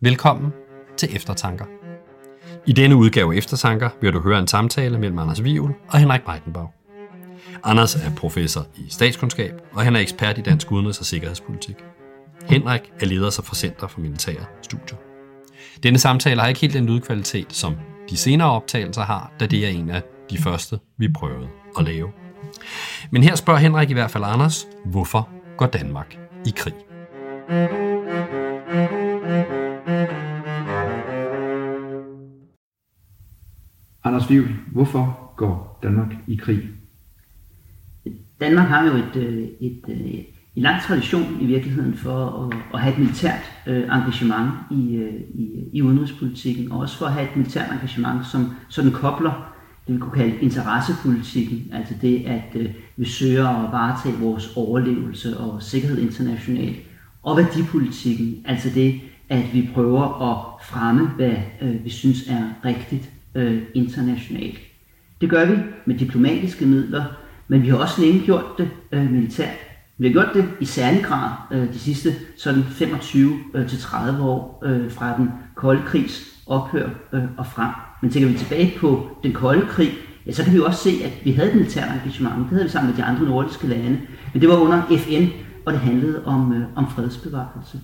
Velkommen til Eftertanker. I denne udgave af Eftertanker vil du høre en samtale mellem Anders Vivl og Henrik Breitenbach. Anders er professor i statskundskab, og han er ekspert i dansk udenrigs- og sikkerhedspolitik. Henrik er leder for Center for Militære Studier. Denne samtale har ikke helt den lydkvalitet, som de senere optagelser har, da det er en af de første, vi prøvede at lave. Men her spørger Henrik i hvert fald Anders, hvorfor går Danmark i krig? Anders Vivl, hvorfor går Danmark i krig? Danmark har jo et, øh, et, et, øh, en lang tradition i virkeligheden for at, at have et militært øh, engagement i, i, i udenrigspolitikken, og også for at have et militært engagement, som sådan kobler det vi kunne kalde interessepolitikken, altså det, at øh, vi søger at varetage vores overlevelse og sikkerhed internationalt, og værdipolitikken, altså det, at vi prøver at fremme, hvad øh, vi synes er rigtigt øh, internationalt. Det gør vi med diplomatiske midler, men vi har også længe gjort det øh, militært. Vi har gjort det i særlig grad øh, de sidste sådan 25-30 øh, år øh, fra den kolde krigs ophør øh, og frem. Men tænker vi tilbage på den kolde krig, ja, så kan vi jo også se, at vi havde et militært engagement. Det havde vi sammen med de andre nordiske lande. Men det var under FN, og det handlede om, øh, om fredsbevarelse.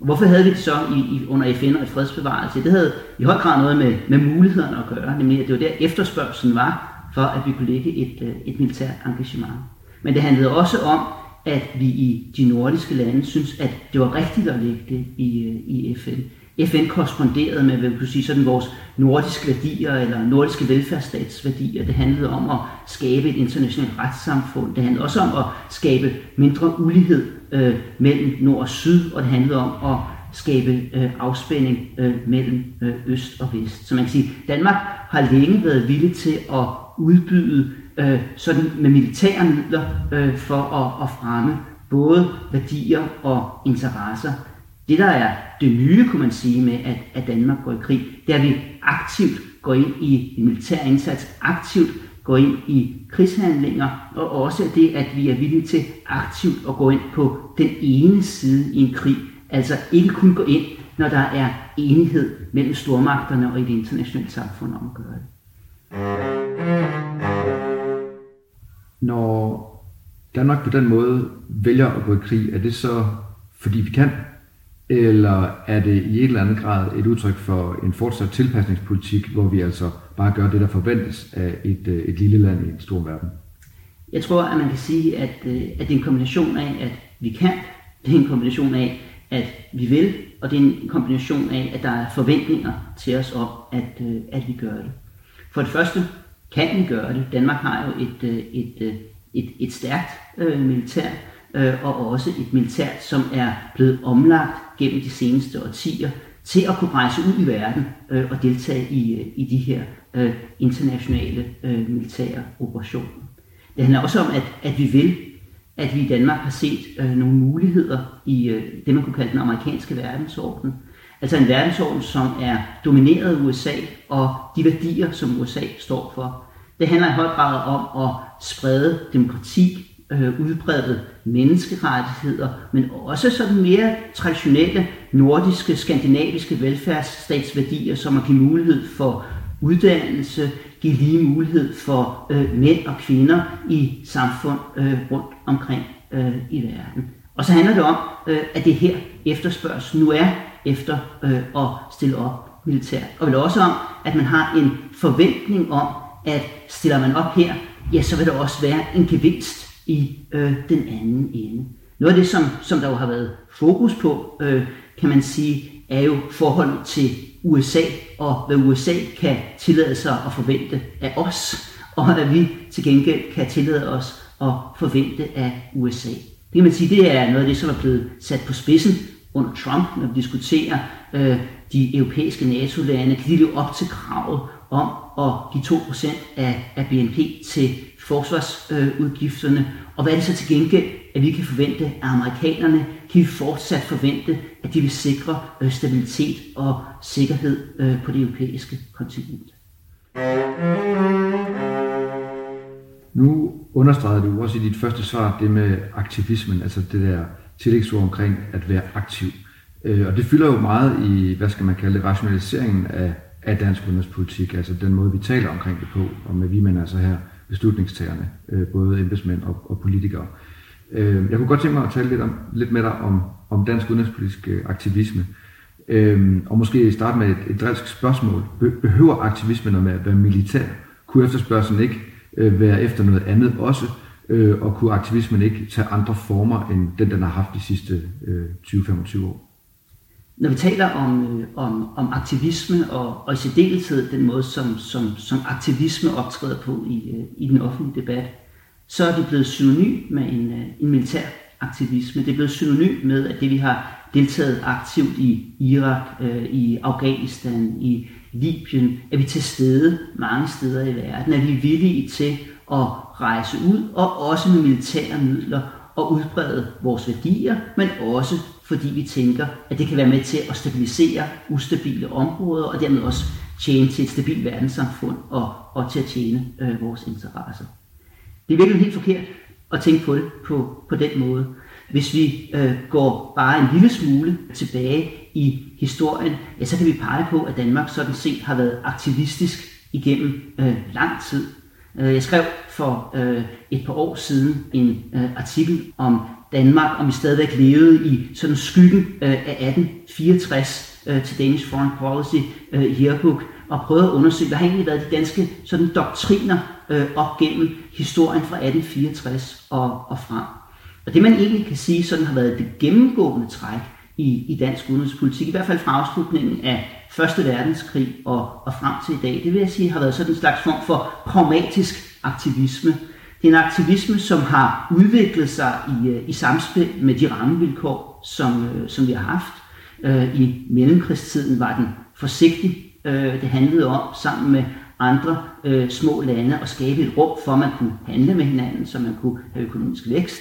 Og hvorfor havde vi det så i, i, under FN og fredsbevarelse? Det havde i høj grad noget med, med mulighederne at gøre, nemlig at det var der efterspørgselen var, for at vi kunne lægge et, øh, et militært engagement. Men det handlede også om, at vi i de nordiske lande synes, at det var rigtigt at lægge det i, øh, i FN. FN korresponderede med, hvad vi kunne sige, sådan vores nordiske værdier eller nordiske velfærdsstatsværdier. Det handlede om at skabe et internationalt retssamfund. Det handlede også om at skabe mindre ulighed øh, mellem nord og syd, og det handlede om at skabe øh, afspænding øh, mellem øh, øst og vest. Så man kan sige, Danmark har længe været villig til at udbyde øh, sådan med militære midler øh, for at, at fremme både værdier og interesser det, der er det nye, kunne man sige, med at, at Danmark går i krig, det er, at vi aktivt går ind i en militær indsats, aktivt går ind i krigshandlinger, og også det, at vi er villige til aktivt at gå ind på den ene side i en krig. Altså ikke kun gå ind, når der er enighed mellem stormagterne og i det internationale samfund om at gøre det. Når Danmark på den måde vælger at gå i krig, er det så fordi vi kan, eller er det i et eller andet grad et udtryk for en fortsat tilpasningspolitik, hvor vi altså bare gør det, der forventes af et, øh, et lille land i en stor verden? Jeg tror, at man kan sige, at, øh, at det er en kombination af, at vi kan, det er en kombination af, at vi vil, og det er en kombination af, at der er forventninger til os om, at, øh, at vi gør det. For det første kan vi gøre det. Danmark har jo et, et, et, et stærkt øh, militær, øh, og også et militært, som er blevet omlagt gennem de seneste årtier til at kunne rejse ud i verden øh, og deltage i, øh, i de her øh, internationale øh, militære operationer. Det handler også om, at, at vi vil, at vi i Danmark har set øh, nogle muligheder i øh, det, man kunne kalde den amerikanske verdensorden. Altså en verdensorden, som er domineret af USA og de værdier, som USA står for. Det handler i høj grad om at sprede demokrati, øh, udbredte menneskerettigheder, men også sådan mere traditionelle nordiske, skandinaviske velfærdsstatsværdier, som at give mulighed for uddannelse, give lige mulighed for øh, mænd og kvinder i samfund øh, rundt omkring øh, i verden. Og så handler det om, øh, at det her efterspørgsel nu er efter øh, at stille op militært. Og vel også om, at man har en forventning om, at stiller man op her, ja, så vil der også være en gevinst i øh, den anden ende. Noget af det, som, som der jo har været fokus på, øh, kan man sige, er jo forholdet til USA, og hvad USA kan tillade sig at forvente af os, og hvad vi til gengæld kan tillade os at forvente af USA. Det kan man sige, det er noget af det, som er blevet sat på spidsen under Trump, når vi diskuterer øh, de europæiske NATO-lande, kan de leve op til kravet om at give 2% af, af BNP til forsvarsudgifterne, og hvad er det så til gengæld, at vi kan forvente at amerikanerne? Kan vi fortsat forvente, at de vil sikre øh, stabilitet og sikkerhed øh, på det europæiske kontinent? Nu understregede du også i dit første svar det med aktivismen, altså det der tillægsord omkring at være aktiv. Øh, og det fylder jo meget i, hvad skal man kalde det, rationaliseringen af, af dansk udenrigspolitik, altså den måde, vi taler omkring det på, og med vi mener altså her beslutningstagerne, øh, både embedsmænd og, og politikere. Øh, jeg kunne godt tænke mig at tale lidt, om, lidt med dig om, om dansk udenrigspolitisk øh, aktivisme. Øhm, og måske starte med et, et drilsk spørgsmål. Behøver aktivismen at være militær? Kunne efterspørgselen ikke øh, være efter noget andet også? Øh, og kunne aktivismen ikke tage andre former end den, den har haft de sidste øh, 20-25 år? Når vi taler om, øh, om, om aktivisme og, og i særdeleshed den måde, som, som, som aktivisme optræder på i, øh, i den offentlige debat, så er det blevet synonym med en, øh, en militær aktivisme. Det er blevet synonym med, at det vi har deltaget aktivt i Irak, øh, i Afghanistan, i Libyen, er vi til stede mange steder i verden, at vi er villige til at rejse ud, og også med militære midler, og udbrede vores værdier, men også fordi vi tænker, at det kan være med til at stabilisere ustabile områder, og dermed også tjene til et stabilt verdenssamfund og, og til at tjene øh, vores interesser. Det er virkelig helt forkert at tænke på det på, på den måde. Hvis vi øh, går bare en lille smule tilbage i historien, ja, så kan vi pege på, at Danmark sådan set har været aktivistisk igennem øh, lang tid. Øh, jeg skrev for øh, et par år siden en øh, artikel om Danmark, om vi stadigvæk levede i sådan skyggen øh, af 1864 øh, til Danish Foreign Policy øh, Yearbook, og prøvede at undersøge, hvad har egentlig været de danske sådan doktriner øh, op gennem historien fra 1864 og, og frem. Og det man egentlig kan sige sådan har været det gennemgående træk i, i dansk udenrigspolitik, i hvert fald fra afslutningen af Første Verdenskrig og, og frem til i dag, det vil jeg sige har været sådan en slags form for pragmatisk aktivisme. Det er en aktivisme, som har udviklet sig i, øh, i samspil med de rammevilkår, som, øh, som vi har haft. Øh, I mellemkrigstiden var den forsigtig. Det handlede om sammen med andre øh, små lande at skabe et rum for, at man kunne handle med hinanden, så man kunne have økonomisk vækst.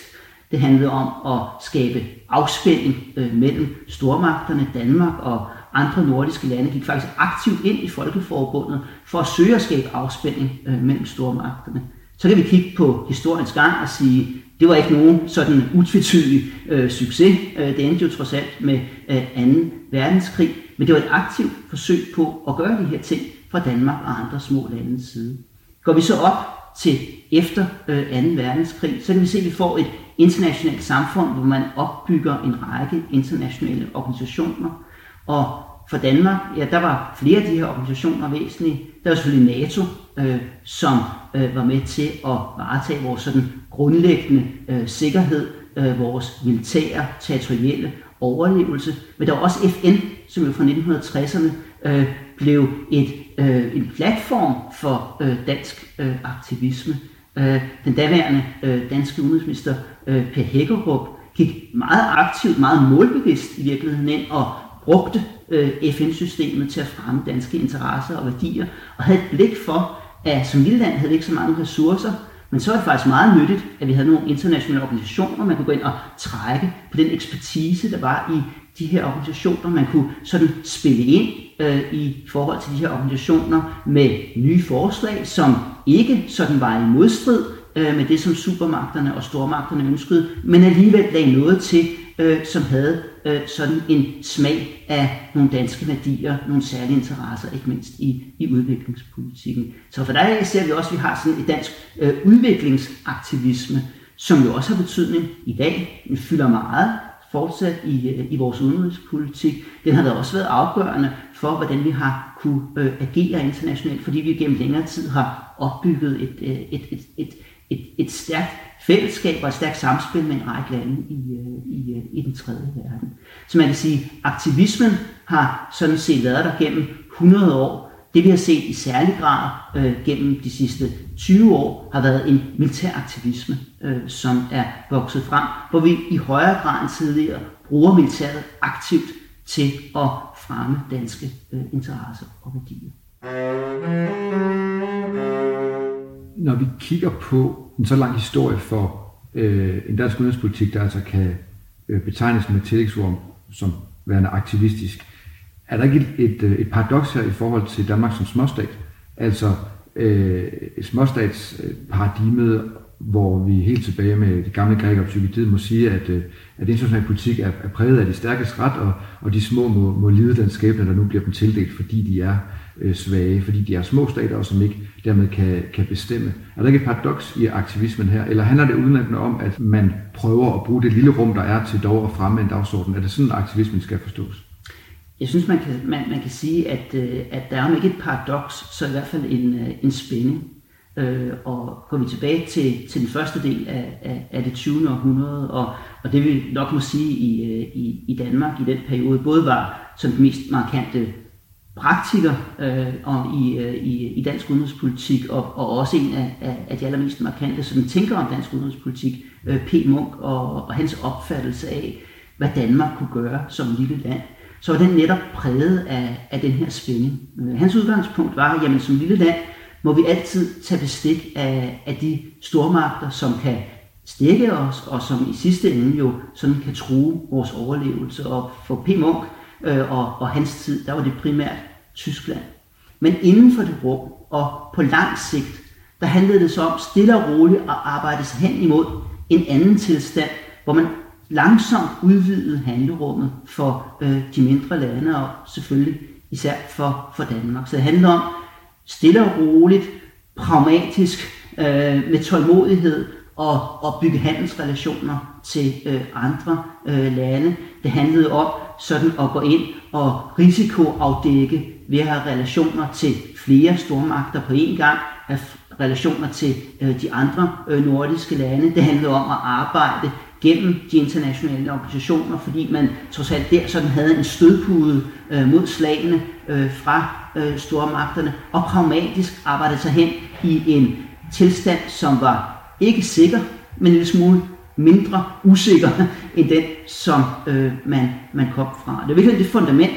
Det handlede om at skabe afspænding øh, mellem stormagterne. Danmark og andre nordiske lande gik faktisk aktivt ind i Folkeforbundet for at søge at skabe afspænding øh, mellem stormagterne. Så kan vi kigge på historiens gang og sige, det var ikke nogen sådan utvetydig øh, succes. Øh, det endte jo trods alt med øh, 2. verdenskrig, men det var et aktivt forsøg på at gøre de her ting fra Danmark og andre små landes side. Går vi så op til efter øh, 2. verdenskrig, så kan vi se, at vi får et internationalt samfund, hvor man opbygger en række internationale organisationer. Og for Danmark, ja, der var flere af de her organisationer væsentlige. Der var selvfølgelig NATO, øh, som øh, var med til at varetage vores sådan grundlæggende øh, sikkerhed, øh, vores militære, territorielle overlevelse. Men der var også FN, som jo fra 1960'erne øh, blev et, øh, en platform for øh, dansk øh, aktivisme. Øh, den daværende øh, danske udenrigsminister øh, Per Hækkerup gik meget aktivt, meget målbevidst i virkeligheden ind og brugte øh, FN-systemet til at fremme danske interesser og værdier, og havde et blik for, ja, som lille land havde vi ikke så mange ressourcer, men så er det faktisk meget nyttigt, at vi havde nogle internationale organisationer, man kunne gå ind og trække på den ekspertise, der var i de her organisationer. Man kunne sådan spille ind øh, i forhold til de her organisationer med nye forslag, som ikke sådan var i modstrid øh, med det, som supermagterne og stormagterne ønskede, men alligevel lagde noget til, øh, som havde øh, sådan en smag af nogle danske værdier, nogle særlige interesser, ikke mindst i, i udviklingspolitikken. Så for der ser vi også, at vi har sådan et dansk øh, udviklingsaktivisme, som jo også har betydning i dag. Den fylder meget fortsat i, øh, i vores udenrigspolitik. Den har da også været afgørende for, hvordan vi har kunne øh, agere internationalt, fordi vi gennem længere tid har opbygget et, øh, et, et, et, et, et stærkt fællesskab og et stærkt samspil med en række lande i, øh, i, øh, i den tredje verden. Så man kan sige, aktivismen har sådan set været der gennem 100 år. Det vi har set i særlig grad øh, gennem de sidste 20 år har været en militær aktivisme, øh, som er vokset frem, hvor vi i højere grad end tidligere bruger militæret aktivt til at fremme danske øh, interesser og værdier. Når vi kigger på en så lang historie for øh, en dansk udenrigspolitik, der altså kan øh, betegnes med tillægsord som værende aktivistisk, er der ikke et, et, øh, et paradoks her i forhold til Danmark som småstat? Altså øh, småstatsparadigmet hvor vi helt tilbage med de gamle grækere psykiatriet må sige, at, øh, at international politik er, er præget af de stærkeste ret, og, og de små må, må lide den skæbne, der nu bliver dem tildelt, fordi de er øh, svage, fordi de er små stater, og som ikke dermed kan, kan bestemme. Er der ikke et paradoks i aktivismen her, eller handler det udelukkende om, at man prøver at bruge det lille rum, der er til dog at fremme en dagsorden? Er det sådan, at aktivismen skal forstås? Jeg synes, man kan, man, man kan sige, at, øh, at der er om ikke et paradoks, så i hvert fald en, øh, en spænding. Øh, og går vi tilbage til, til den første del af, af, af det 20. århundrede, og, og det vi nok må sige i, øh, i, i Danmark i den periode, både var som den mest markante praktiker øh, og i, øh, i, i dansk udenrigspolitik, og, og også en af, af, af de allermest markante som tænker om dansk udenrigspolitik, øh, P. Munk, og, og hans opfattelse af, hvad Danmark kunne gøre som lille land, så var den netop præget af, af den her spænding. Øh, hans udgangspunkt var, jamen som lille land må vi altid tage bestik af, af de stormagter, som kan stikke os, og som i sidste ende jo sådan kan true vores overlevelse. Og for P. Munk øh, og, og hans tid, der var det primært Tyskland. Men inden for det rum, og på lang sigt, der handlede det så om stille og roligt at arbejde sig hen imod en anden tilstand, hvor man langsomt udvidede handlerummet for øh, de mindre lande, og selvfølgelig især for, for Danmark. Så det handler om stille og roligt, pragmatisk, øh, med tålmodighed og, og bygge handelsrelationer til øh, andre øh, lande. Det handlede om sådan at gå ind og risikoafdække ved at have relationer til flere stormagter på én gang, have relationer til øh, de andre øh, nordiske lande. Det handlede om at arbejde gennem de internationale organisationer, fordi man trods alt der sådan havde en stødpude øh, mod slagene øh, fra øh, stormagterne, og pragmatisk arbejdede sig hen i en tilstand, som var ikke sikker, men en lille smule mindre usikker end den, som øh, man, man kom fra. Det er virkelig det fundament,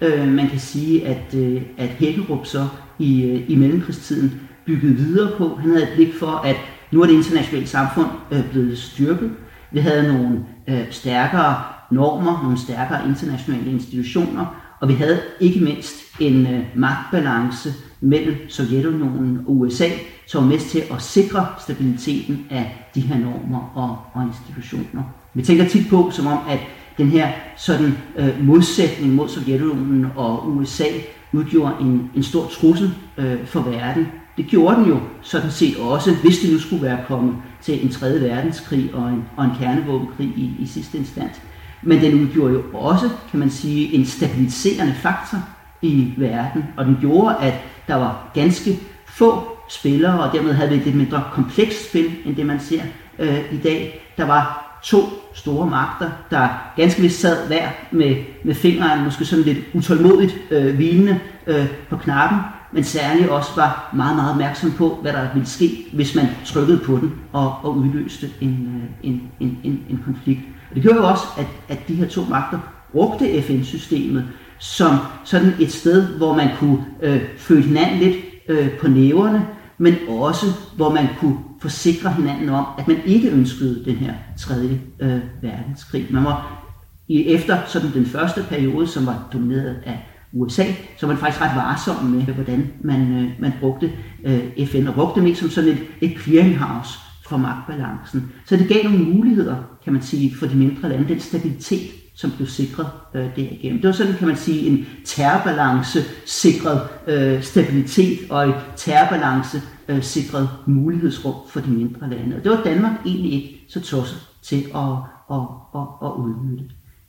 øh, man kan sige, at, øh, at Hækkerup så i, øh, i mellemkrigstiden byggede videre på. Han havde et blik for, at nu er det internationale samfund øh, blevet styrket. Vi havde nogle øh, stærkere normer, nogle stærkere internationale institutioner, og vi havde ikke mindst en øh, magtbalance mellem Sovjetunionen og USA, som var mest til at sikre stabiliteten af de her normer og, og institutioner. Vi tænker tit på, som om, at den her sådan øh, modsætning mod Sovjetunionen og USA udgjorde en, en stor trussel øh, for verden. Det gjorde den jo sådan set også, hvis det nu skulle være kommet til en tredje verdenskrig og en, og en kernevåbenkrig i, i sidste instans. Men den udgjorde jo også, kan man sige, en stabiliserende faktor i verden, og den gjorde, at der var ganske få spillere, og dermed havde vi et lidt mindre komplekst spil, end det man ser øh, i dag. Der var to store magter, der ganske vist sad hver med, med fingeren, måske sådan lidt utålmodigt øh, hvilende øh, på knappen, men særligt også var meget, meget opmærksom på, hvad der ville ske, hvis man trykkede på den og, og udløste en, øh, en, en, en, en konflikt. Og det gjorde jo også, at, at de her to magter brugte FN-systemet som sådan et sted, hvor man kunne øh, føle hinanden lidt øh, på næverne, men også hvor man kunne forsikre hinanden om, at man ikke ønskede den her tredje øh, verdenskrig. Man var i, efter sådan den første periode, som var domineret af USA, så var man faktisk ret varsom med, hvordan man, øh, man brugte øh, FN, og brugte dem som sådan et, et clearinghouse for magtbalancen. Så det gav nogle muligheder, kan man sige, for de mindre lande, den stabilitet, som blev sikret øh, derigennem. Det var sådan, kan man sige, en terrorbalance sikret øh, stabilitet og et terrorbalance øh, sikret mulighedsrum for de mindre lande. Og det var Danmark egentlig ikke så tosset til at, at, at, at udnytte.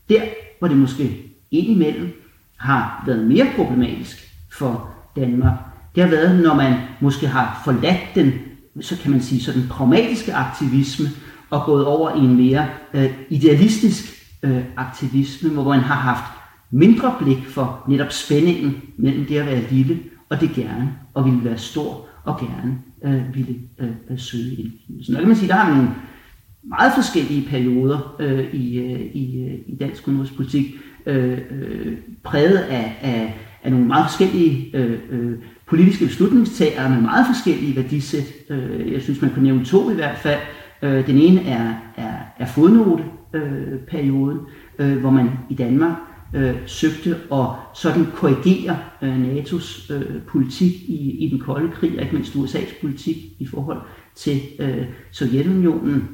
Der, var det måske indimellem har været mere problematisk for Danmark, det har været, når man måske har forladt den, så kan man sige, så den pragmatiske aktivisme og gået over i en mere øh, idealistisk øh, aktivisme, hvor man har haft mindre blik for netop spændingen mellem det at være lille og det gerne, og ville være stor og gerne øh, ville øh, øh søge indflydelse. Så kan man sige, der har man nogle meget forskellige perioder øh, i, øh, i, øh, i dansk udenrigspolitik, øh, øh, præget af, af, af nogle meget forskellige øh, øh, politiske beslutningstagere med meget forskellige værdisæt. Øh, jeg synes, man kan nævne to i hvert fald. Øh, den ene er, er, er fodnoteperioden, øh, øh, hvor man i Danmark øh, søgte at sådan korrigere øh, NATO's øh, politik i, i den kolde krig, og ikke mindst USA's politik i forhold til øh, Sovjetunionen.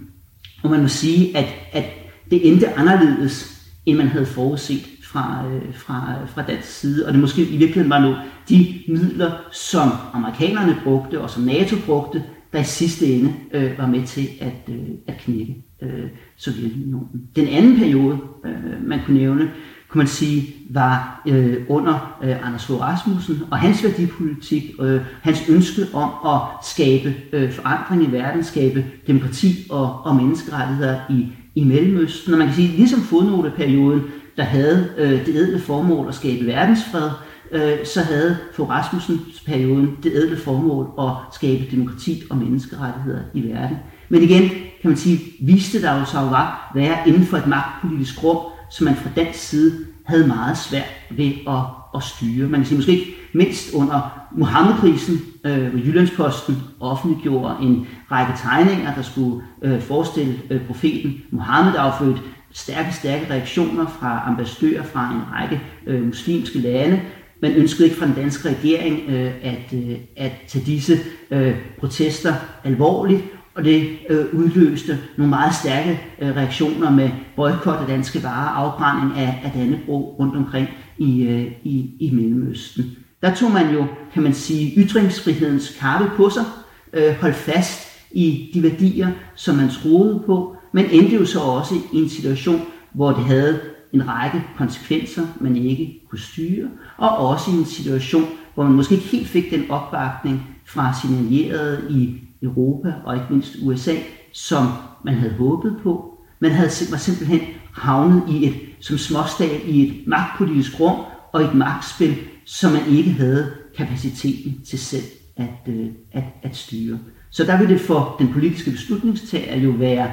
Og man må sige, at, at det endte anderledes, end man havde forudset fra, øh, fra, fra dansk side. Og det måske i virkeligheden var nu de midler, som amerikanerne brugte og som NATO brugte, der i sidste ende øh, var med til at, øh, at knække øh, Sovjetunionen. Den anden periode, øh, man kunne nævne, kunne man sige, var øh, under øh, Anders Fogh Rasmussen og hans værdipolitik, øh, hans ønske om at skabe øh, forandring i verden, skabe demokrati og, og menneskerettigheder i, i Mellemøsten. Og man kan sige, ligesom fodnoteperioden, der havde øh, det edle formål at skabe verdensfred, øh, så havde for Rasmussens perioden det edle formål at skabe demokrati og menneskerettigheder i verden. Men igen, kan man sige, viste der jo så var være inden for et magtpolitisk rum, som man fra dansk side havde meget svært ved at, at styre. Man kan sige måske ikke mindst under Mohammed-krisen, øh, hvor Jyllandsposten offentliggjorde en række tegninger, der skulle øh, forestille øh, profeten Mohammed, der affødte stærke, stærke reaktioner fra ambassadører fra en række øh, muslimske lande. Man ønskede ikke fra den danske regering øh, at, øh, at tage disse øh, protester alvorligt, og det øh, udløste nogle meget stærke øh, reaktioner med boykot af danske varer, afbrænding af, af Dannebro rundt omkring i, øh, i, i Mellemøsten. Der tog man jo, kan man sige, ytringsfrihedens karpe på sig, øh, holdt fast i de værdier, som man troede på, men endte jo så også i en situation, hvor det havde en række konsekvenser, man ikke kunne styre, og også i en situation, hvor man måske ikke helt fik den opbakning fra sine allierede i Europa og ikke mindst USA, som man havde håbet på. Man havde, var simpelthen havnet i et, som småstat i et magtpolitisk rum og et magtspil, som man ikke havde kapaciteten til selv at, øh, at, at styre. Så der vil det for den politiske beslutningstager jo være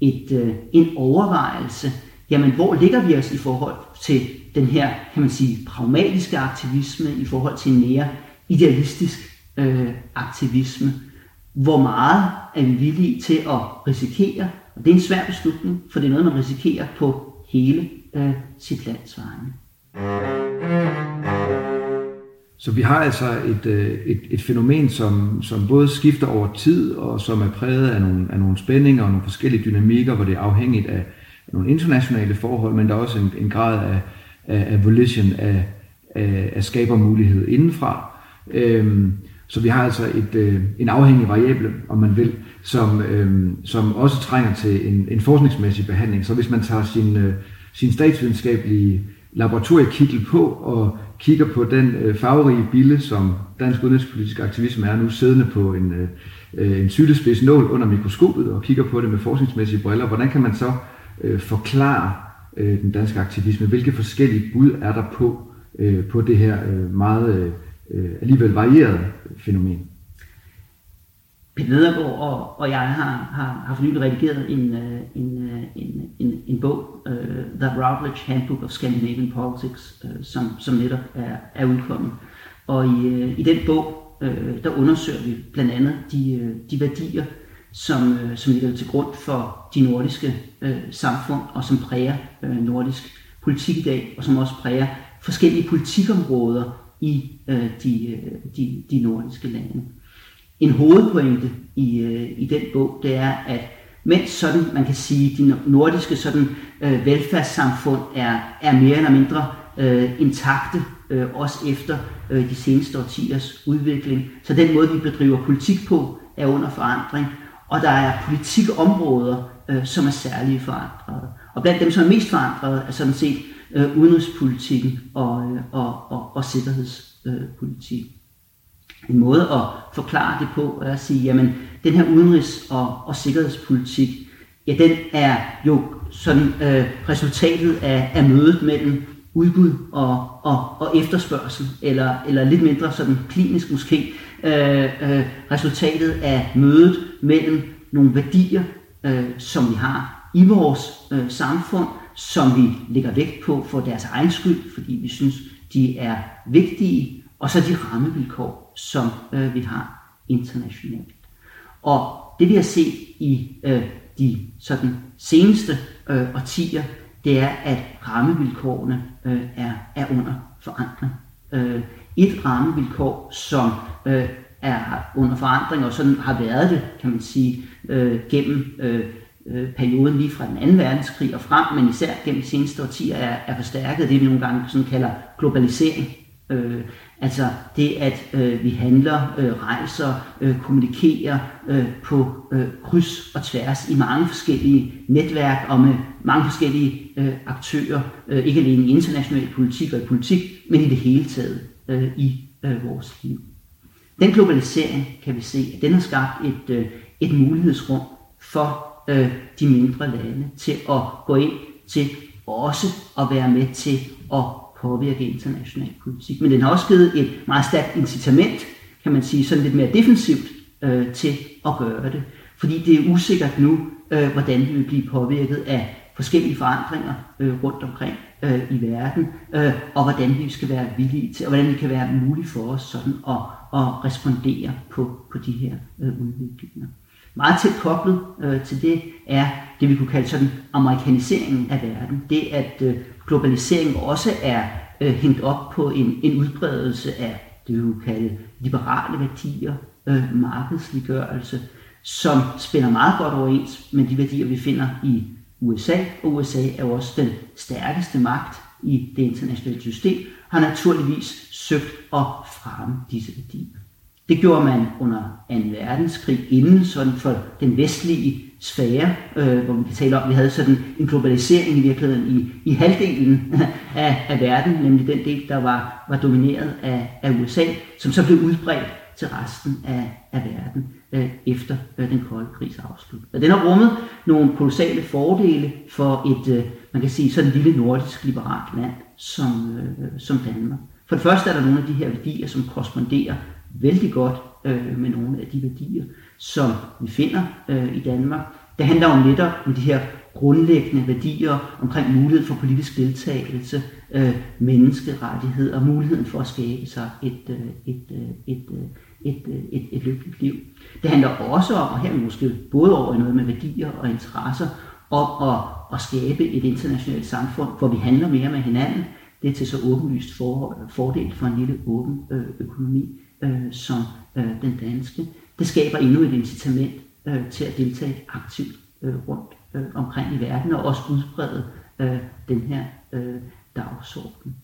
et, øh, en overvejelse, jamen hvor ligger vi os i forhold til den her, kan man sige, pragmatiske aktivisme, i forhold til en mere idealistisk øh, aktivisme. Hvor meget er vi villige til at risikere? Og det er en svær beslutning, for det er noget, man risikerer på hele øh, sit lands vegne. Så vi har altså et, øh, et, et fænomen, som, som både skifter over tid, og som er præget af nogle, af nogle spændinger og nogle forskellige dynamikker, hvor det er afhængigt af nogle internationale forhold, men der er også en, en grad af, af, af volition, af, af, af skabermulighed indenfra. Øhm, så vi har altså et, øh, en afhængig variable, om man vil, som, øh, som også trænger til en, en forskningsmæssig behandling. Så hvis man tager sin, øh, sin statsvidenskabelige laboratoriekittel på og kigger på den øh, farverige bille, som dansk udenrigspolitisk aktivisme er nu, siddende på en, øh, øh en sylespids nål under mikroskopet og kigger på det med forskningsmæssige briller, hvordan kan man så øh, forklare øh, den danske aktivisme? Hvilke forskellige bud er der på, øh, på det her øh, meget øh, Øh, alligevel varieret fænomen? Peter Nedergaard og, og jeg har, har, har for nylig redigeret en, øh, en, øh, en, en, en bog, uh, The Routledge Handbook of Scandinavian Politics, uh, som, som netop er, er udkommet. Og i, uh, i den bog, uh, der undersøger vi blandt andet de, uh, de værdier, som, uh, som ligger til grund for de nordiske uh, samfund, og som præger uh, nordisk politik i dag, og som også præger forskellige politikområder i øh, de, øh, de, de nordiske lande en hovedpointe i, øh, i den bog, det er, at mens sådan, man kan sige, de nordiske sådan, øh, velfærdssamfund er, er mere eller mindre øh, intakte, øh, også efter øh, de seneste årtiers udvikling. Så den måde, vi bedriver politik på, er under forandring. Og der er politikområder, øh, som er særligt forandrede. Og blandt dem, som er mest forandrede, er sådan set øh, udenrigspolitikken og, øh, og, og, og sikkerhedspolitik. Øh, en måde at forklare det på er at sige, jamen den her udenrigs- og, og sikkerhedspolitik, ja den er jo sådan øh, resultatet af, af mødet mellem udbud og, og, og efterspørgsel, eller, eller lidt mindre sådan klinisk måske, øh, øh, resultatet af mødet mellem nogle værdier, øh, som vi har i vores øh, samfund, som vi lægger vægt på for deres egen skyld, fordi vi synes, de er vigtige, og så de rammevilkår, som øh, vi har internationalt. Og det vi har set i øh, de sådan seneste øh, årtier, det er, at rammevilkårene øh, er, er under forandring. Øh, et rammevilkår, som øh, er under forandring, og sådan har været det, kan man sige, øh, gennem øh, øh, perioden lige fra den anden verdenskrig og frem, men især gennem de seneste årtier er, er forstærket det, vi nogle gange sådan kalder globalisering. Øh, altså det, at øh, vi handler, øh, rejser, øh, kommunikerer øh, på øh, kryds og tværs i mange forskellige netværk og med mange forskellige øh, aktører, øh, ikke alene i international politik og i politik, men i det hele taget øh, i øh, vores liv. Den globalisering, kan vi se, at den har skabt et, øh, et mulighedsrum for øh, de mindre lande til at gå ind til også at være med til at påvirke international politik. Men den har også givet et meget stærkt incitament, kan man sige, sådan lidt mere defensivt øh, til at gøre det. Fordi det er usikkert nu, øh, hvordan vi vil blive påvirket af forskellige forandringer øh, rundt omkring øh, i verden, øh, og hvordan vi skal være villige til, og hvordan det kan være muligt for os sådan at, at respondere på, på de her øh, udviklinger. Meget tæt koblet øh, til det er det, vi kunne kalde sådan amerikaniseringen af verden. Det, at øh, globaliseringen også er øh, hængt op på en, en udbredelse af det, vi kunne kalde liberale værdier, øh, markedsliggørelse, som spænder meget godt overens med de værdier, vi finder i USA, og USA er jo også den stærkeste magt i det internationale system, har naturligvis søgt at fremme disse værdier. Det gjorde man under 2. verdenskrig inden sådan for den vestlige sfære, øh, hvor vi kan tale om, at vi havde sådan en globalisering i virkeligheden i, i halvdelen af, af verden, nemlig den del, der var, var domineret af, af USA, som så blev udbredt til resten af, af verden øh, efter øh, den kolde krigs afslut. Og den har rummet nogle kolossale fordele for et, øh, man kan sige, sådan et lille nordisk liberalt land som, øh, som Danmark. For det første er der nogle af de her værdier, som korresponderer vældig godt øh, med nogle af de værdier, som vi finder øh, i Danmark. Det handler om netop om de her grundlæggende værdier omkring mulighed for politisk deltagelse, øh, menneskerettighed og muligheden for at skabe sig et, øh, et, øh, et, øh, et, øh, et, et lykkeligt liv. Det handler også om, og her måske både over noget med værdier og interesser, om at, at skabe et internationalt samfund, hvor vi handler mere med hinanden. Det er til så åbenlyst for, fordel for en lille åben øh, økonomi øh, som øh, den danske. Det skaber endnu et incitament øh, til at deltage aktivt øh, rundt øh, omkring i verden og også udbrede øh, den her øh, dagsorden.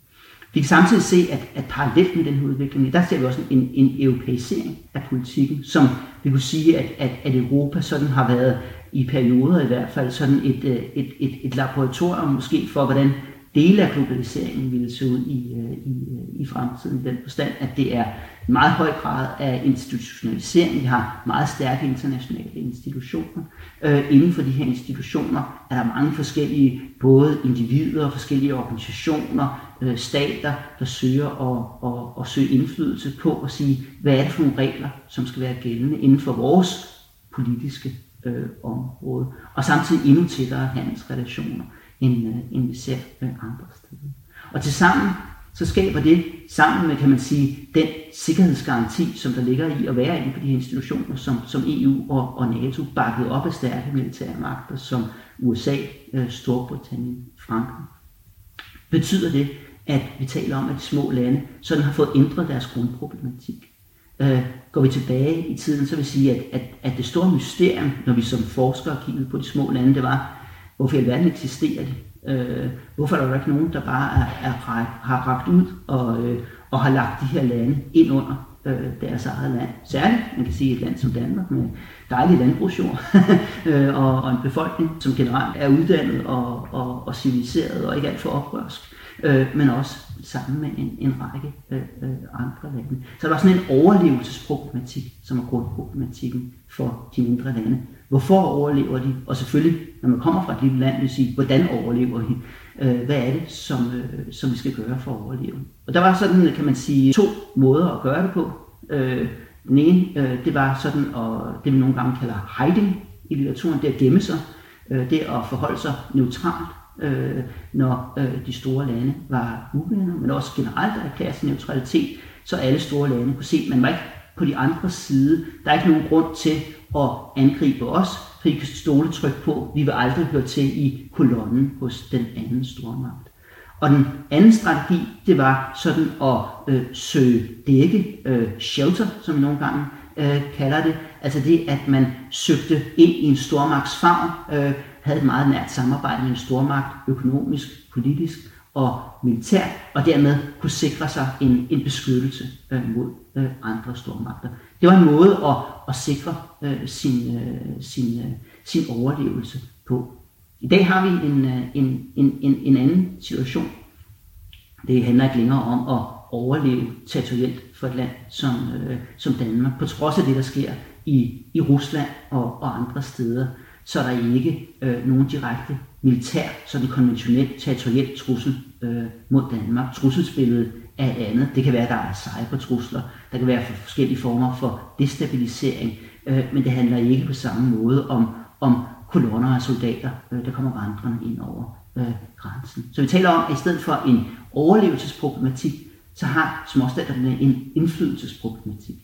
Vi kan samtidig se, at, at parallelt med den her udvikling, der ser vi også en, en europæisering af politikken, som vi kunne sige, at, at, at Europa sådan har været i perioder i hvert fald sådan et, øh, et, et, et laboratorium måske for, hvordan dele af globaliseringen ville se ud i, øh, i, øh, i fremtiden, i den forstand, at det er en meget høj grad af institutionalisering. Vi har meget stærke internationale institutioner. Øh, inden for de her institutioner er der mange forskellige, både individer, forskellige organisationer, øh, stater, der søger at, at, at søge indflydelse på at sige, hvad er det for nogle regler, som skal være gældende inden for vores politiske øh, område. Og samtidig endnu tættere handelsrelationer end, øh, end vi ser øh, andre steder. Og til sammen så skaber det sammen med, kan man sige, den sikkerhedsgaranti, som der ligger i at være inde på de institutioner, som, som EU og, og NATO bakket op af stærke militære magter, som USA, øh, Storbritannien, Frankrig. Betyder det, at vi taler om, at de små lande sådan har fået ændret deres grundproblematik. Øh, går vi tilbage i tiden, så vil jeg sige, at, at, at det store mysterium, når vi som forskere kiggede på de små lande, det var, hvorfor i alverden eksisterer det? Øh, hvorfor er der ikke nogen, der bare er, er, har ragt ud og, øh, og har lagt de her lande ind under øh, deres eget land? Særligt, man kan sige, et land som Danmark med dejlig landbrugsjord øh, og, og en befolkning, som generelt er uddannet og, og, og civiliseret og ikke alt for oprørsk, øh, men også sammen med en, en række øh, øh andre lande. Så der var sådan en overlevelsesproblematik, som er grundproblematikken for de mindre lande. Hvorfor overlever de? Og selvfølgelig, når man kommer fra et lille land, vil sige, hvordan overlever de? Øh, hvad er det, som, øh, som vi skal gøre for at overleve? Og der var sådan, kan man sige, to måder at gøre det på. Øh, den ene, det var sådan, og det vi nogle gange kalder hiding i litteraturen, det at gemme sig, det at forholde sig neutralt, når de store lande var uvenner, men også generelt at erklære sin neutralitet, så alle store lande kunne se, at man var ikke på de andre side. Der er ikke nogen grund til at angribe os, for kan stole tryk på, vi vil aldrig høre til i kolonnen hos den anden stormagt. Og den anden strategi, det var sådan at øh, søge dække, øh, shelter, som vi nogle gange øh, kalder det. Altså det, at man søgte ind i en stormagtsfavn, øh, havde et meget nært samarbejde med en stormagt, økonomisk, politisk og militært, og dermed kunne sikre sig en, en beskyttelse øh, mod øh, andre stormagter. Det var en måde at, at sikre øh, sin, øh, sin, øh, sin overlevelse på. I dag har vi en, øh, en, en, en, en anden situation. Det handler ikke længere om at overleve territorielt for et land som, øh, som Danmark. På trods af det, der sker i, i Rusland og, og andre steder, så er der ikke øh, nogen direkte militær, sådan konventionel territoriel trussel øh, mod Danmark. Trusselsbilledet af andet. Det kan være, at der er cybertrusler, der kan være forskellige former for destabilisering, øh, men det handler ikke på samme måde om, om kolonner af soldater, øh, der kommer vandrende ind over øh, grænsen. Så vi taler om, at i stedet for en overlevelsesproblematik, så har småstaterne en indflydelsesproblematik.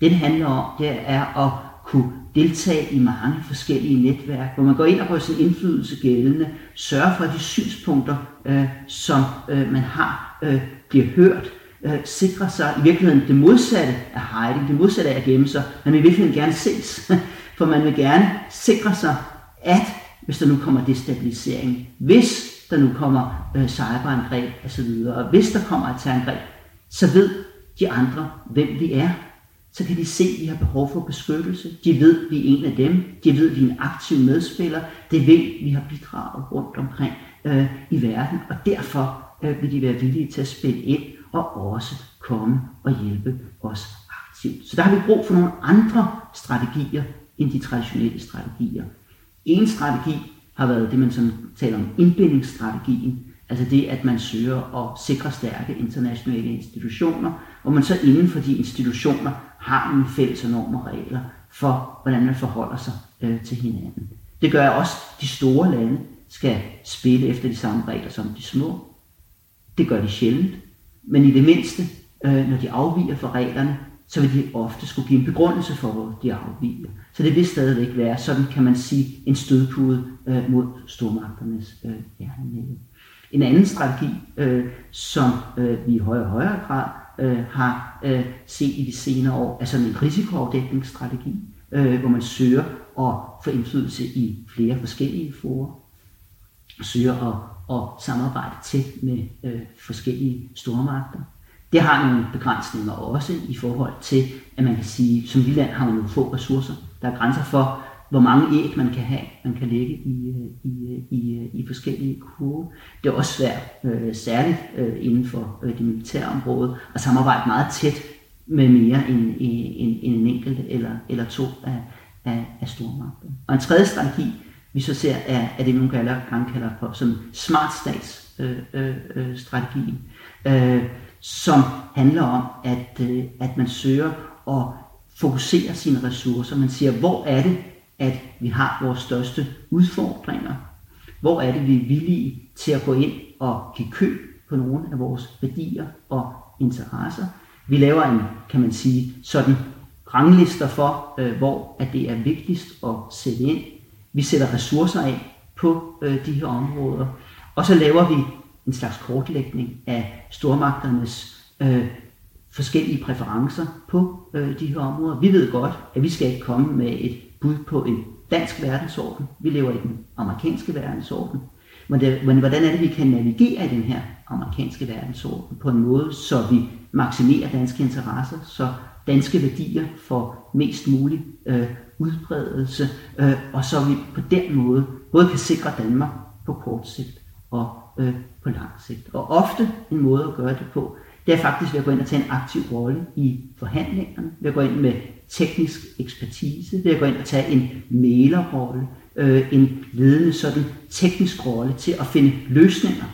Det, det handler om, det er at kunne deltage i mange forskellige netværk, hvor man går ind og får sin indflydelse gældende, sørger for, at de synspunkter, øh, som øh, man har, øh, bliver hørt, øh, sikrer sig i virkeligheden det modsatte af hiding, det modsatte af at gemme sig. Man vil virkelig gerne ses, for man vil gerne sikre sig, at hvis der nu kommer destabilisering, hvis der nu kommer øh, cyberangreb osv., og hvis der kommer et terrorangreb, så ved de andre, hvem vi er. Så kan de se, at vi har behov for beskyttelse. De ved, at vi er en af dem. De ved, at vi er en aktiv medspiller. Det ved, at vi har bidraget rundt omkring øh, i verden. Og derfor vil de være villige til at spille ind og også komme og hjælpe os aktivt. Så der har vi brug for nogle andre strategier end de traditionelle strategier. En strategi har været det, man sådan taler om indbindingsstrategien, altså det, at man søger at sikre stærke internationale institutioner, hvor man så inden for de institutioner har nogle fælles og normer regler for, hvordan man forholder sig øh, til hinanden. Det gør også, at de store lande skal spille efter de samme regler som de små. Det gør de sjældent, men i det mindste, øh, når de afviger fra reglerne, så vil de ofte skulle give en begrundelse for, hvor de afviger. Så det vil stadigvæk være, sådan kan man sige, en stødpude øh, mod stormagternes øh, jernmæle. En anden strategi, øh, som øh, vi i højere og højere grad øh, har øh, set i de senere år, er sådan en risikoafdækningsstrategi, øh, hvor man søger at få indflydelse i flere forskellige forer, søger at, at samarbejde tæt med øh, forskellige stormagter. Det har nogle begrænsninger også i forhold til, at man kan sige, som lille land har man nogle få ressourcer. Der er grænser for, hvor mange æg man kan have, man kan lægge i, øh, i, øh, i, øh, i forskellige kurve. Det er også svært, øh, særligt øh, inden for øh, det militære område, at samarbejde meget tæt med mere end, end, end en enkelt eller, eller to af, af, af stormagter. Og en tredje strategi, vi så ser, er, er det, man kalder, man kalder for som smart stats øh, øh, øh, strategien, øh, som handler om, at, øh, at man søger at fokusere sine ressourcer. Man siger, hvor er det, at vi har vores største udfordringer? Hvor er det, vi er villige til at gå ind og give køb på nogle af vores værdier og interesser? Vi laver en, kan man sige, sådan ranglister for, øh, hvor at det er vigtigst at sætte ind. Vi sætter ressourcer af på øh, de her områder, og så laver vi en slags kortlægning af stormagternes øh, forskellige præferencer på øh, de her områder. Vi ved godt, at vi skal ikke komme med et bud på en dansk verdensorden. Vi lever i den amerikanske verdensorden. Men, det, men hvordan er det, vi kan navigere i den her amerikanske verdensorden på en måde, så vi maksimerer danske interesser, så danske værdier får mest mulig øh, udbredelse, øh, og så vi på den måde både kan sikre Danmark på kort sigt og øh, på lang sigt. Og ofte en måde at gøre det på, det er faktisk ved at gå ind og tage en aktiv rolle i forhandlingerne, ved at gå ind med teknisk ekspertise, ved at gå ind og tage en mælerrolle, øh, en ledende sådan teknisk rolle til at finde løsninger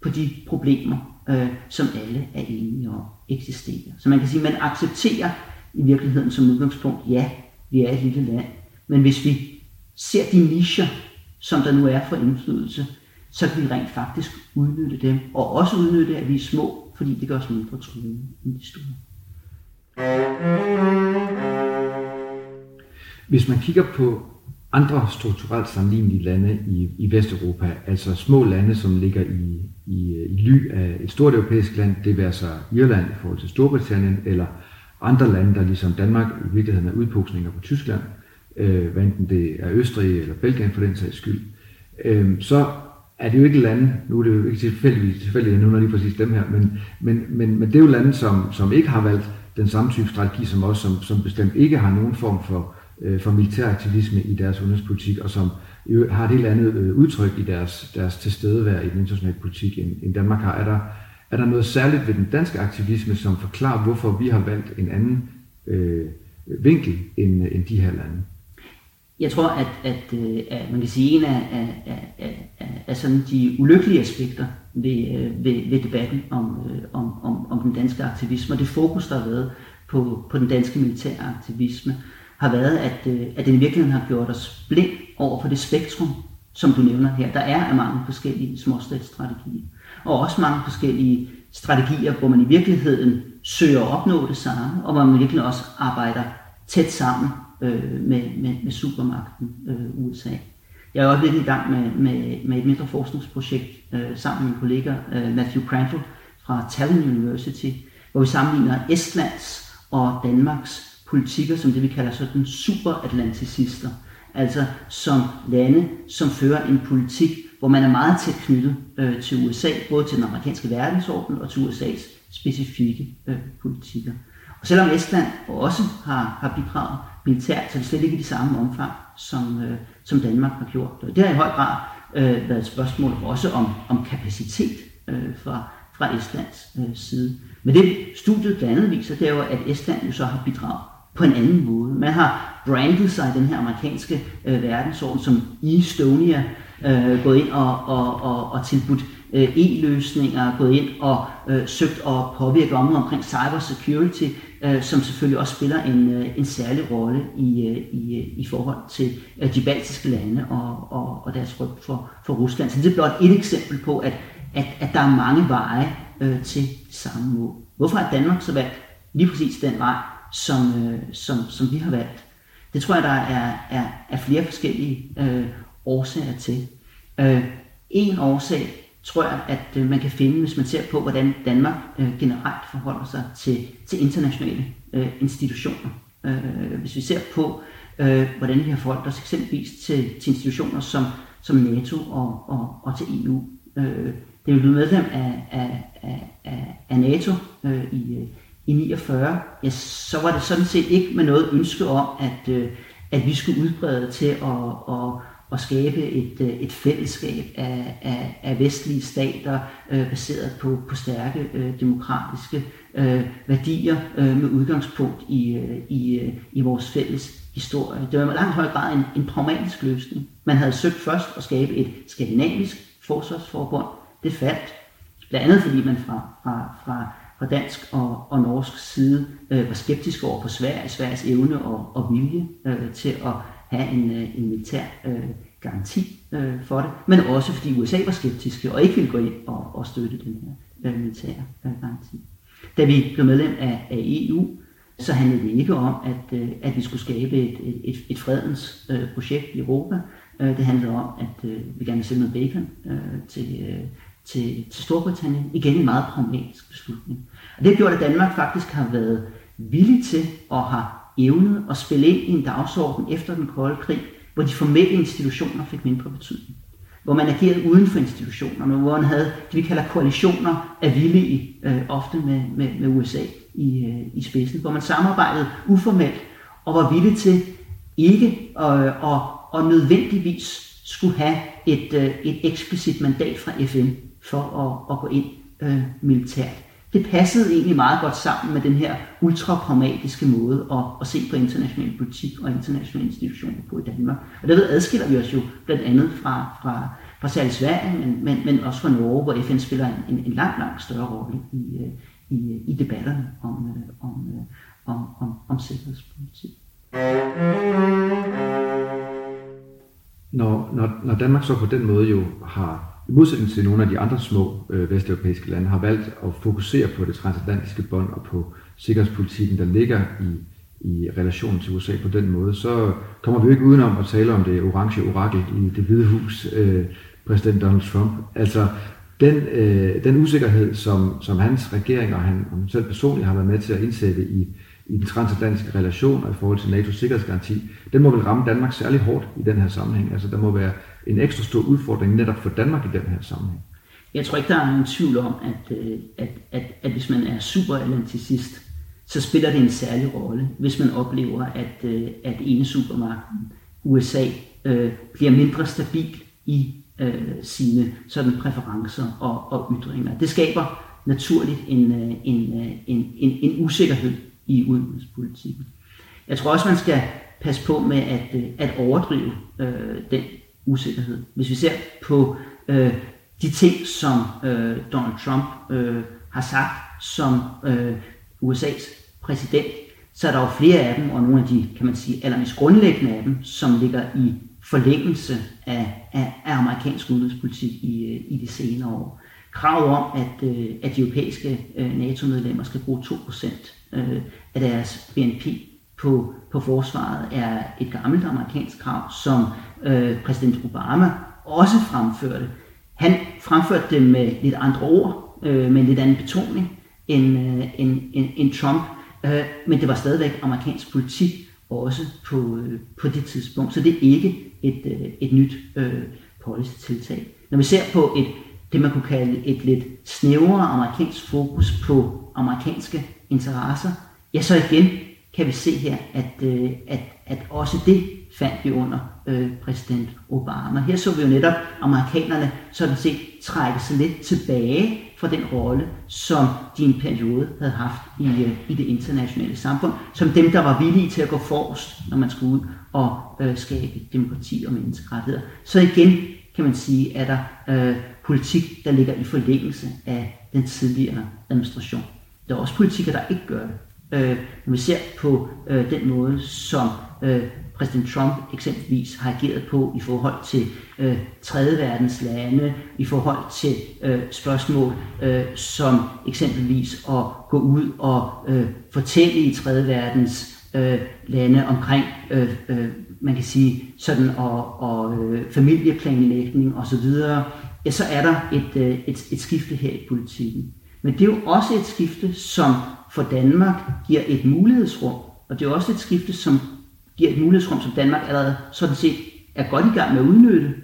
på de problemer, øh, som alle er enige om eksisterer. Så man kan sige, at man accepterer i virkeligheden som udgangspunkt, ja, vi er et lille land, men hvis vi ser de nischer, som der nu er for indflydelse, så kan vi rent faktisk udnytte dem, og også udnytte, at vi er små, fordi det gør os mindre truende end de store. Hvis man kigger på andre strukturelt sammenlignelige lande i, i Vesteuropa, altså små lande, som ligger i, i, i ly af et stort europæisk land, det vil altså Irland i forhold til Storbritannien, eller andre lande, der ligesom Danmark i virkeligheden er udpuksninger på Tyskland, øh, hvad enten det er Østrig eller Belgien for den sags skyld, øh, så er det jo ikke lande, nu er det jo ikke tilfældigt, tilfældigt at nævner lige præcis dem her, men, men, men, men det er jo lande, som, som ikke har valgt den samme type strategi som os, som, som bestemt ikke har nogen form for, øh, for militær aktivisme i deres udenrigspolitik, og som har et helt andet øh, udtryk i deres, deres tilstedeværelse i den internationale politik, end, end Danmark har. Er der, er der noget særligt ved den danske aktivisme, som forklarer, hvorfor vi har valgt en anden øh, vinkel end, øh, end de her lande? Jeg tror, at, at, øh, at man kan sige, en af, af, af, af, af sådan de ulykkelige aspekter ved, øh, ved, ved debatten om, om, om, om den danske aktivisme, og det fokus, der har været på, på den danske militære aktivisme, har været, at, øh, at den i virkeligheden har gjort os blind over for det spektrum, som du nævner her. Der er mange forskellige småstatsstrategier, og også mange forskellige strategier, hvor man i virkeligheden søger at opnå det samme, og hvor man virkelig også arbejder tæt sammen øh, med, med, med supermagten øh, USA. Jeg er også lidt i gang med, med, med et mindre forskningsprojekt øh, sammen med min kollega øh, Matthew Crandall fra Tallinn University, hvor vi sammenligner Estlands og Danmarks politikker som det, vi kalder sådan superatlanticister. Altså som lande, som fører en politik, hvor man er meget tæt knyttet øh, til USA, både til den amerikanske verdensorden og til USA's specifikke øh, politikker. Og selvom Estland også har, har bidraget militært, så er det slet ikke i de samme omfang, som, øh, som Danmark har gjort. Og det har i høj grad øh, været et spørgsmål også om, om kapacitet øh, fra, fra Estlands øh, side. Men det studiet blandt andet viser, det er jo, at Estland jo så har bidraget på en anden måde. Man har brandet sig i den her amerikanske øh, verdensorden som Estonia, øh, gået ind og, og, og, og tilbudt øh, e-løsninger, gået ind og øh, søgt at påvirke området omkring cybersecurity, øh, som selvfølgelig også spiller en, øh, en særlig rolle i, øh, i, øh, i forhold til øh, de baltiske lande og, og, og deres ryg for, for Rusland. Så det er blot et eksempel på, at, at, at der er mange veje øh, til samme mål. Hvorfor har Danmark så valgt lige præcis den vej, som, øh, som, som vi har valgt? Det tror jeg, der er, er, er flere forskellige øh, årsager til. Øh, en årsag tror jeg, at øh, man kan finde, hvis man ser på, hvordan Danmark øh, generelt forholder sig til, til internationale øh, institutioner. Øh, hvis vi ser på, øh, hvordan vi har forholdt os eksempelvis til, til institutioner som, som NATO og, og, og til EU. Øh, det er blevet medlem af, af, af, af NATO øh, i, øh, i 49, ja, så var det sådan set ikke med noget ønske om, at, øh, at vi skulle udbrede til at, at, at skabe et, øh, et fællesskab af, af, af vestlige stater øh, baseret på, på stærke øh, demokratiske øh, værdier øh, med udgangspunkt i, øh, i, øh, i vores fælles historie. Det var i langt høj grad en, en pragmatisk løsning. Man havde søgt først at skabe et skandinavisk forsvarsforbund. Det faldt, blandt andet fordi man fra, fra, fra, fra dansk og, og norsk side øh, var skeptiske over for Sverige, Sveriges evne og, og vilje øh, til at have en, øh, en militær øh, garanti øh, for det, men også fordi USA var skeptiske og ikke ville gå ind og, og støtte den her øh, militære øh, garanti. Da vi blev medlem af, af EU, så handlede det ikke om, at, øh, at vi skulle skabe et, et, et fredens øh, projekt i Europa. Øh, det handlede om, at øh, vi gerne ville sende noget bacon øh, til, øh, til, til Storbritannien. Igen en meget pragmatisk beslutning. Og det har gjort, at Danmark faktisk har været villig til at have evnet at spille ind i en dagsorden efter den kolde krig, hvor de formelle institutioner fik mindre betydning. Hvor man agerede uden for institutionerne, hvor man havde det, vi kalder koalitioner af villige, øh, ofte med, med, med USA i, øh, i spidsen, hvor man samarbejdede uformelt og var villig til ikke øh, og, og nødvendigvis skulle have et, øh, et eksplicit mandat fra FN for at, at gå ind øh, militært det passede egentlig meget godt sammen med den her ultrapragmatiske måde at, at se på international politik og internationale institutioner på i Danmark. Og derved adskiller vi os jo blandt andet fra, fra, fra særligt Sverige, men, men, men også fra Norge, hvor FN spiller en, en, en langt, langt større rolle i, øh, i, i debatterne om, øh, om, øh, om, om, om sikkerhedspolitik. Når, når, når Danmark så på den måde jo har i modsætning til nogle af de andre små øh, vesteuropæiske lande, har valgt at fokusere på det transatlantiske bånd og på sikkerhedspolitikken, der ligger i, i relation til USA på den måde, så kommer vi ikke udenom at tale om det orange orakel i det hvide hus, øh, præsident Donald Trump. Altså den, øh, den usikkerhed, som, som hans regering og han, og selv personligt har været med til at indsætte i, i den transatlantiske relation og i forhold til NATO's sikkerhedsgaranti, den må vel ramme Danmark særlig hårdt i den her sammenhæng. Altså der må være en ekstra stor udfordring netop for Danmark i den her sammenhæng. Jeg tror ikke, der er nogen tvivl om, at, øh, at, at, at hvis man er superatlanticist, så spiller det en særlig rolle, hvis man oplever, at, øh, at ene supermagten, USA, øh, bliver mindre stabil i øh, sine sådan præferencer og, og ytringer. Det skaber naturligt en, øh, en, en, en, en usikkerhed i udenrigspolitikken. Jeg tror også, man skal passe på med at, at overdrive øh, den usikkerhed. Hvis vi ser på øh, de ting, som øh, Donald Trump øh, har sagt som øh, USA's præsident, så er der jo flere af dem, og nogle af de, kan man sige, allermest grundlæggende af dem, som ligger i forlængelse af, af, af amerikansk udenrigspolitik i, øh, i de senere år. Kravet om, at, øh, at de europæiske øh, NATO-medlemmer skal bruge 2% øh, af deres BNP på, på forsvaret, er et gammelt amerikansk krav, som øh, præsident Obama også fremførte. Han fremførte det med lidt andre ord, øh, med en lidt anden betoning end, øh, end, end, end Trump, øh, men det var stadigvæk amerikansk politik også på, øh, på det tidspunkt, så det er ikke et, øh, et nyt øh, policy-tiltag. Når vi ser på et, det, man kunne kalde et lidt snævrere amerikansk fokus på amerikanske interesser, ja, så igen kan vi se her, at, øh, at, at også det fandt vi under øh, præsident Obama. Her så vi jo netop amerikanerne sådan set trække sig lidt tilbage fra den rolle, som de en periode havde haft i, øh, i det internationale samfund, som dem, der var villige til at gå forrest, når man skulle ud og øh, skabe demokrati og menneskerettigheder. Så igen kan man sige, at der øh, politik, der ligger i forlængelse af den tidligere administration. Der er også politikker, der ikke gør det. Øh, når vi ser på øh, den måde, som øh, præsident Trump eksempelvis har ageret på i forhold til øh, tredje verdens lande, i forhold til øh, spørgsmål øh, som eksempelvis at gå ud og øh, fortælle i tredje verdens øh, lande omkring, øh, øh, man kan sige, sådan og, og øh, familieplanlægning osv., ja, så er der et, øh, et, et skifte her i politikken. Men det er jo også et skifte, som for Danmark giver et mulighedsrum, og det er også et skifte, som giver et mulighedsrum, som Danmark allerede sådan set er godt i gang med at udnytte.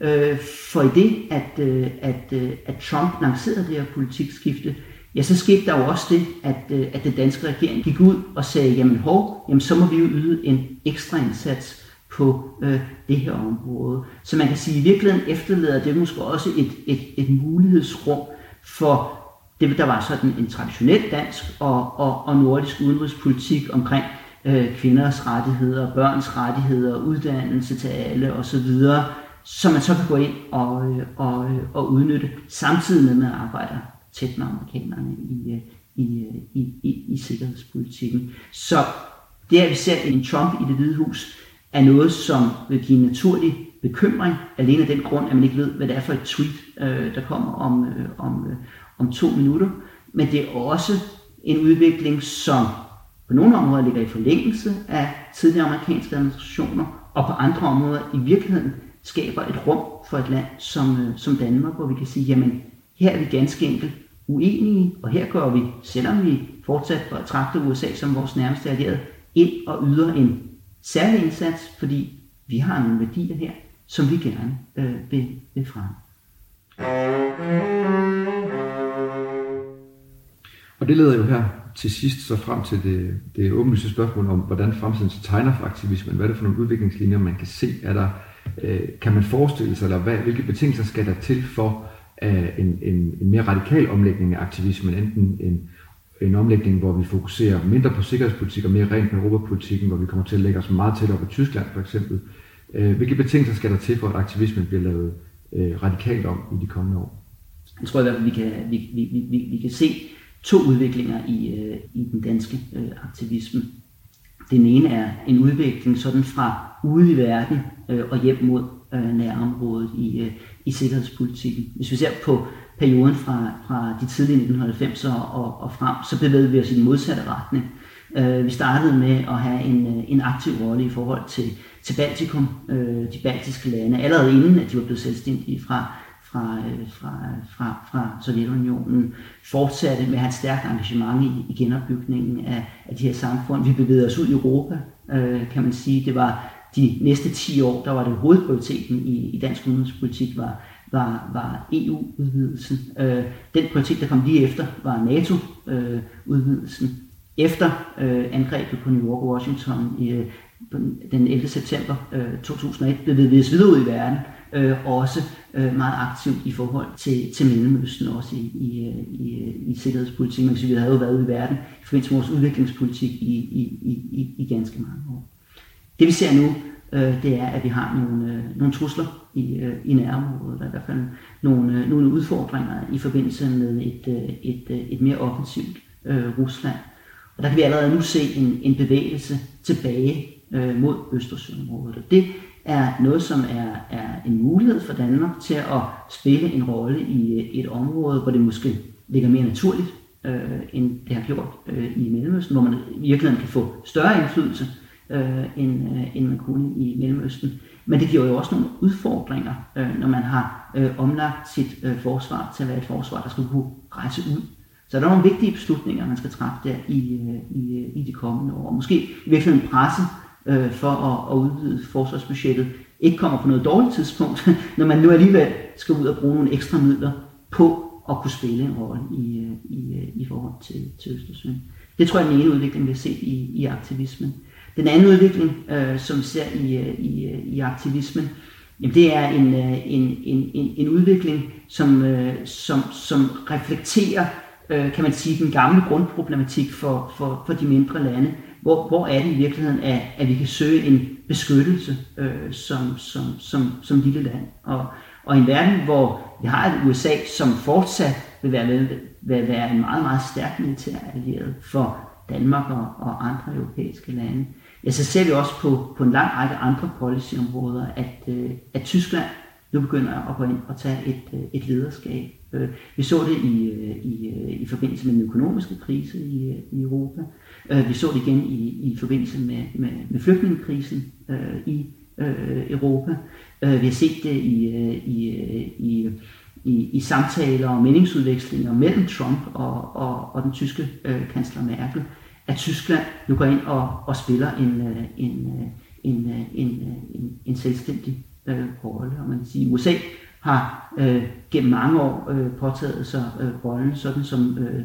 Øh, for i det, at, øh, at, øh, at Trump lancerede det her politikskifte, ja, så skete der jo også det, at, øh, at den danske regering gik ud og sagde, jamen hov, jamen, så må vi jo yde en ekstra indsats på øh, det her område. Så man kan sige, at i virkeligheden efterlader det måske også et, et, et mulighedsrum for det, der var sådan en traditionel dansk og, og, og nordisk udenrigspolitik omkring øh, kvinders rettigheder, børns rettigheder, uddannelse til alle osv., som man så kan gå ind og, øh, og, øh, og udnytte, samtidig med, at man arbejder tæt med amerikanerne i, øh, i, i, i, i sikkerhedspolitikken. Så det, at vi ser en Trump i det hvide hus, er noget, som vil give en naturlig bekymring, alene af den grund, at man ikke ved, hvad det er for et tweet, øh, der kommer om, øh, om, øh, om to minutter. Men det er også en udvikling, som på nogle områder ligger i forlængelse af tidligere amerikanske administrationer, og på andre områder i virkeligheden skaber et rum for et land som, øh, som Danmark, hvor vi kan sige, jamen her er vi ganske enkelt uenige, og her går vi, selvom vi fortsat betragter USA som vores nærmeste allierede, ind og yder en særlig indsats, fordi vi har nogle værdier her, som vi gerne øh, vil, vil frem. Og det leder jo her til sidst så frem til det, det åbenlyse spørgsmål om, hvordan fremtiden så tegner for aktivismen. Hvad er det for nogle udviklingslinjer, man kan se? Er der, øh, kan man forestille sig, eller hvad, hvilke betingelser skal der til for øh, en, en, en mere radikal omlægning af aktivismen? Enten en, en omlægning, hvor vi fokuserer mindre på sikkerhedspolitik og mere rent på europapolitikken, hvor vi kommer til at lægge os meget tættere på Tyskland for eksempel. Øh, hvilke betingelser skal der til for, at aktivismen bliver lavet øh, radikalt om i de kommende år? Jeg tror i hvert fald, vi kan, vi, vi, vi, vi kan se to udviklinger i, øh, i den danske øh, aktivisme. Den ene er en udvikling sådan fra ude i verden øh, og hjem mod øh, nærområdet i, øh, i sikkerhedspolitikken. Hvis vi ser på perioden fra, fra de tidlige 1990'er og, og frem, så bevæger vi os i den modsatte retning. Øh, vi startede med at have en, øh, en aktiv rolle i forhold til, til Baltikum, øh, de baltiske lande, allerede inden at de var blevet selvstændige fra, fra, øh, fra, fra, fra Sovjetunionen, fortsatte med hans stærke engagement i, i genopbygningen af, af de her samfund. Vi bevægede os ud i Europa, øh, kan man sige. Det var de næste 10 år, der var det hovedprioriteten i, i dansk udenrigspolitik, var, var, var EU-udvidelsen. Øh, den prioritet, der kom lige efter, var NATO-udvidelsen. Øh, efter øh, angrebet på New York og Washington i, øh, den 11. september øh, 2001 bevægede vi os videre ud i verden, øh, også øh, meget aktivt i forhold til, til Mellemøsten, også i, i, øh, i, øh, i sikkerhedspolitik. Man kan sige, vi havde jo været ude i verden i forbindelse med vores udviklingspolitik i, i, i, i, i ganske mange år. Det vi ser nu, øh, det er, at vi har nogle, øh, nogle trusler i, øh, i nærområdet, der er i hvert fald nogle, øh, nogle udfordringer i forbindelse med et, øh, et, øh, et mere offensivt øh, Rusland. Og der kan vi allerede nu se en, en bevægelse tilbage øh, mod Østersøområdet. Og det er noget, som er, er en mulighed for Danmark til at spille en rolle i øh, et område, hvor det måske ligger mere naturligt, øh, end det har gjort øh, i Mellemøsten, hvor man i virkeligheden kan få større indflydelse, øh, end, øh, end man kunne i Mellemøsten. Men det giver jo også nogle udfordringer, øh, når man har øh, omlagt sit øh, forsvar til at være et forsvar, der skal kunne rejse ud. Så der er nogle vigtige beslutninger, man skal træffe der i, øh, i, øh, i de kommende år. Måske i virkeligheden presse øh, for at, at udvide forsvarsbudgettet ikke kommer på noget dårligt tidspunkt, når man nu alligevel skal ud og bruge nogle ekstra midler på at kunne spille en rolle i, øh, i, øh, i forhold til, til Østersøen. Det tror jeg er den ene udvikling, vi har set i, i aktivismen. Den anden udvikling, øh, som vi ser i, øh, i, i aktivismen, jamen det er en, en, en, en, en udvikling, som, øh, som, som reflekterer, øh, kan man sige, den gamle grundproblematik for, for, for de mindre lande, hvor, hvor er det i virkeligheden, at, at vi kan søge en beskyttelse øh, som, som, som, som lille land. Og, og i en verden, hvor vi har et USA, som fortsat vil være, vil, vil være en meget, meget stærk militær allieret for Danmark og, og andre europæiske lande, ja, så ser vi også på, på en lang række andre policyområder, at, øh, at Tyskland nu begynder at gå ind og tage et, øh, et lederskab. Øh, vi så det i, øh, i, i forbindelse med den økonomiske krise i, i Europa. Øh, vi så det igen i, i forbindelse med, med, med flygtningekrisen øh, i øh, Europa. Vi har set det i, i, i, i, i samtaler og meningsudvekslinger mellem Trump og, og, og den tyske øh, kansler Merkel, at Tyskland nu går ind og, og spiller en, en, en, en, en, en, en selvstændig øh, rolle. Og man kan sige, USA har øh, gennem mange år øh, påtaget sig øh, rollen sådan som øh,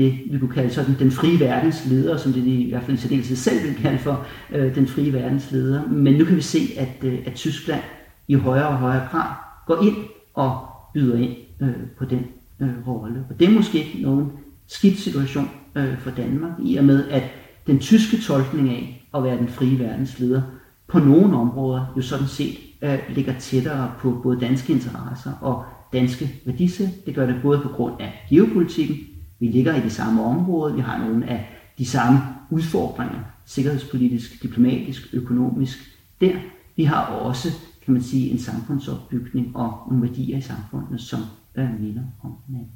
det, vi kunne kalde sådan den frie verdens leder, som det i hvert fald i særdeleshed selv vil kalde for øh, den frie verdens leder. Men nu kan vi se, at, øh, at Tyskland i højere og højere grad går ind og byder ind øh, på den øh, rolle. Og det er måske ikke nogen skidt situation øh, for Danmark, i og med at den tyske tolkning af at være den frie verdens leder på nogle områder jo sådan set øh, ligger tættere på både danske interesser og danske værdisæt. Det gør det både på grund af geopolitikken. Vi ligger i det samme område. Vi har nogle af de samme udfordringer, sikkerhedspolitisk, diplomatisk, økonomisk. Der vi har også, kan man sige, en samfundsopbygning og nogle værdier i samfundet, som øh, minder om hinanden.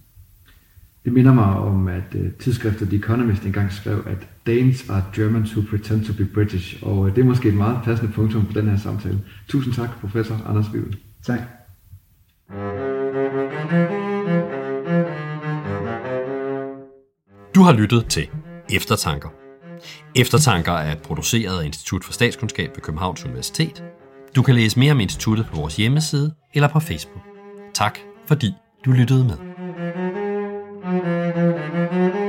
Det minder mig om, at uh, tidsskriftet The Economist engang skrev, at Danes are Germans who pretend to be British, og uh, det er måske et meget passende punktum på den her samtale. Tusind tak, professor Anders Wivel. Tak. Du har lyttet til Eftertanker. Eftertanker er produceret af Institut for Statskundskab ved Københavns Universitet. Du kan læse mere om instituttet på vores hjemmeside eller på Facebook. Tak fordi du lyttede med. Thank you.